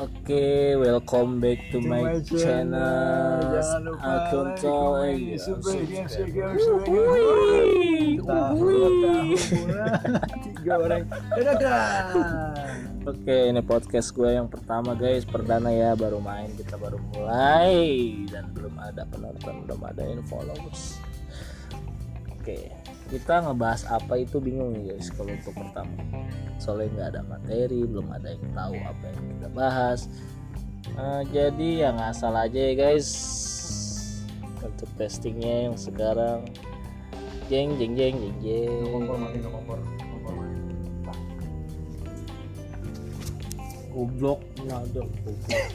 Oke, welcome back to, To my, my channel. channel. Jangan lupa Akun Iya, Tahu, tahu, tiga orang. Oke, ini podcast gue yang pertama guys, perdana ya, baru main kita baru mulai dan belum ada penonton, belum ada yang followers. Oke, kita ngebahas apa itu bingung nih guys kalau untuk pertama. Soalnya nggak ada materi, belum ada yang tahu apa yang kita bahas. Eh, jadi yang asal aja ya guys. Untuk testingnya yang sekarang, jeng jeng jeng jeng jeng. Kompor mati, kompor. Kompor mati. Goblok, nggak ada. goblok.